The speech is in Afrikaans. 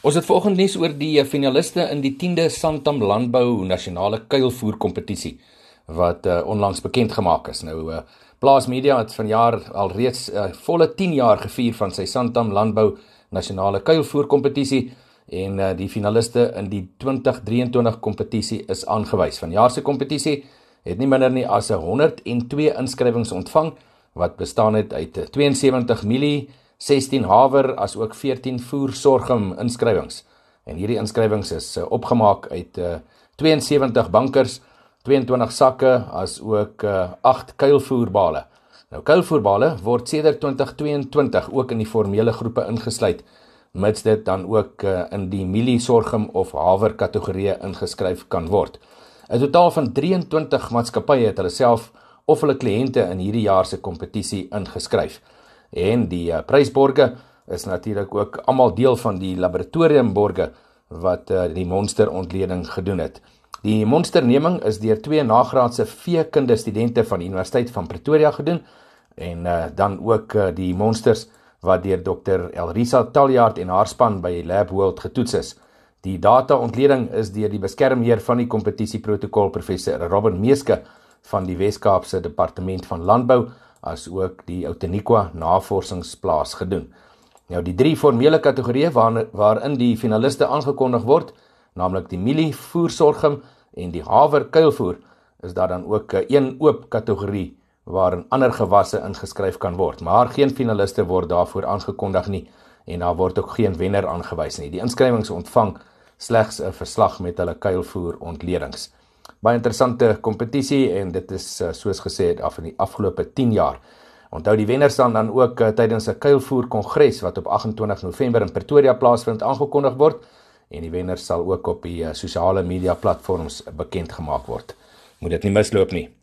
Ons het volgende nuus oor die eh, finaliste in die 10de Santam Landbou Nasionale Kuilvoer Kompetisie wat uh, onlangs bekend gemaak is. Nou uh, Plaas Media het vanjaar alreeds uh, volle 10 jaar gevier van sy Santam Landbou Nasionale Kuilvoer Kompetisie en uh, die finaliste in die 2023 kompetisie is aangewys. Vanjaar se kompetisie het nie minder nie as 102 inskrywings ontvang wat bestaan het uit 72 milie 16 haver as ook 14 voersorgum inskrywings. En hierdie inskrywings is uh, opgemaak uit uh, 72 bankers, 22 sakke as ook uh, 8 kuilvoerbale. Nou kuilvoerbale word sedert 2022 ook in die formele groepe ingesluit mits dit dan ook uh, in die milie sorgum of haver kategorieë ingeskryf kan word. 'n Totaal van 23 maatskappye het hulle self of hulle kliënte in hierdie jaar se kompetisie ingeskryf en die uh, prysborge is natuurlik ook almal deel van die laboratoriumborge wat uh, die monster ontleding gedoen het. Die monsterneming is deur twee nagraadse veekunde studente van die Universiteit van Pretoria gedoen en uh, dan ook uh, die monsters wat deur Dr Elrisa Taljaard en haar span by Lab World getoets is. Die data ontleding is deur die beskermheer van die kompetisieprotokol professor Robin Meeske van die Wes-Kaapse Departement van Landbou as ook die Outeniqua navorsingsplaas gedoen. Nou die drie formele kategorieë waar, waarin die finaliste aangekondig word, naamlik die mielie voersorgum en die haver kuilvoer, is daar dan ook 'n een oop kategorie waarin ander gewasse ingeskryf kan word, maar geen finaliste word daarvoor aangekondig nie en daar word ook geen wenner aangewys nie. Die inskrywings ontvang slegs 'n verslag met hulle kuilvoer ontledings baie interessante kompetisie en dit is uh, soos gesê af in die afgelope 10 jaar. Onthou die wenners dan dan ook uh, tydens 'n kuilvoer kongres wat op 28 November in Pretoria plaasvind aangekondig word en die wenners sal ook op die uh, sosiale media platforms bekend gemaak word. Moet dit nie misloop nie.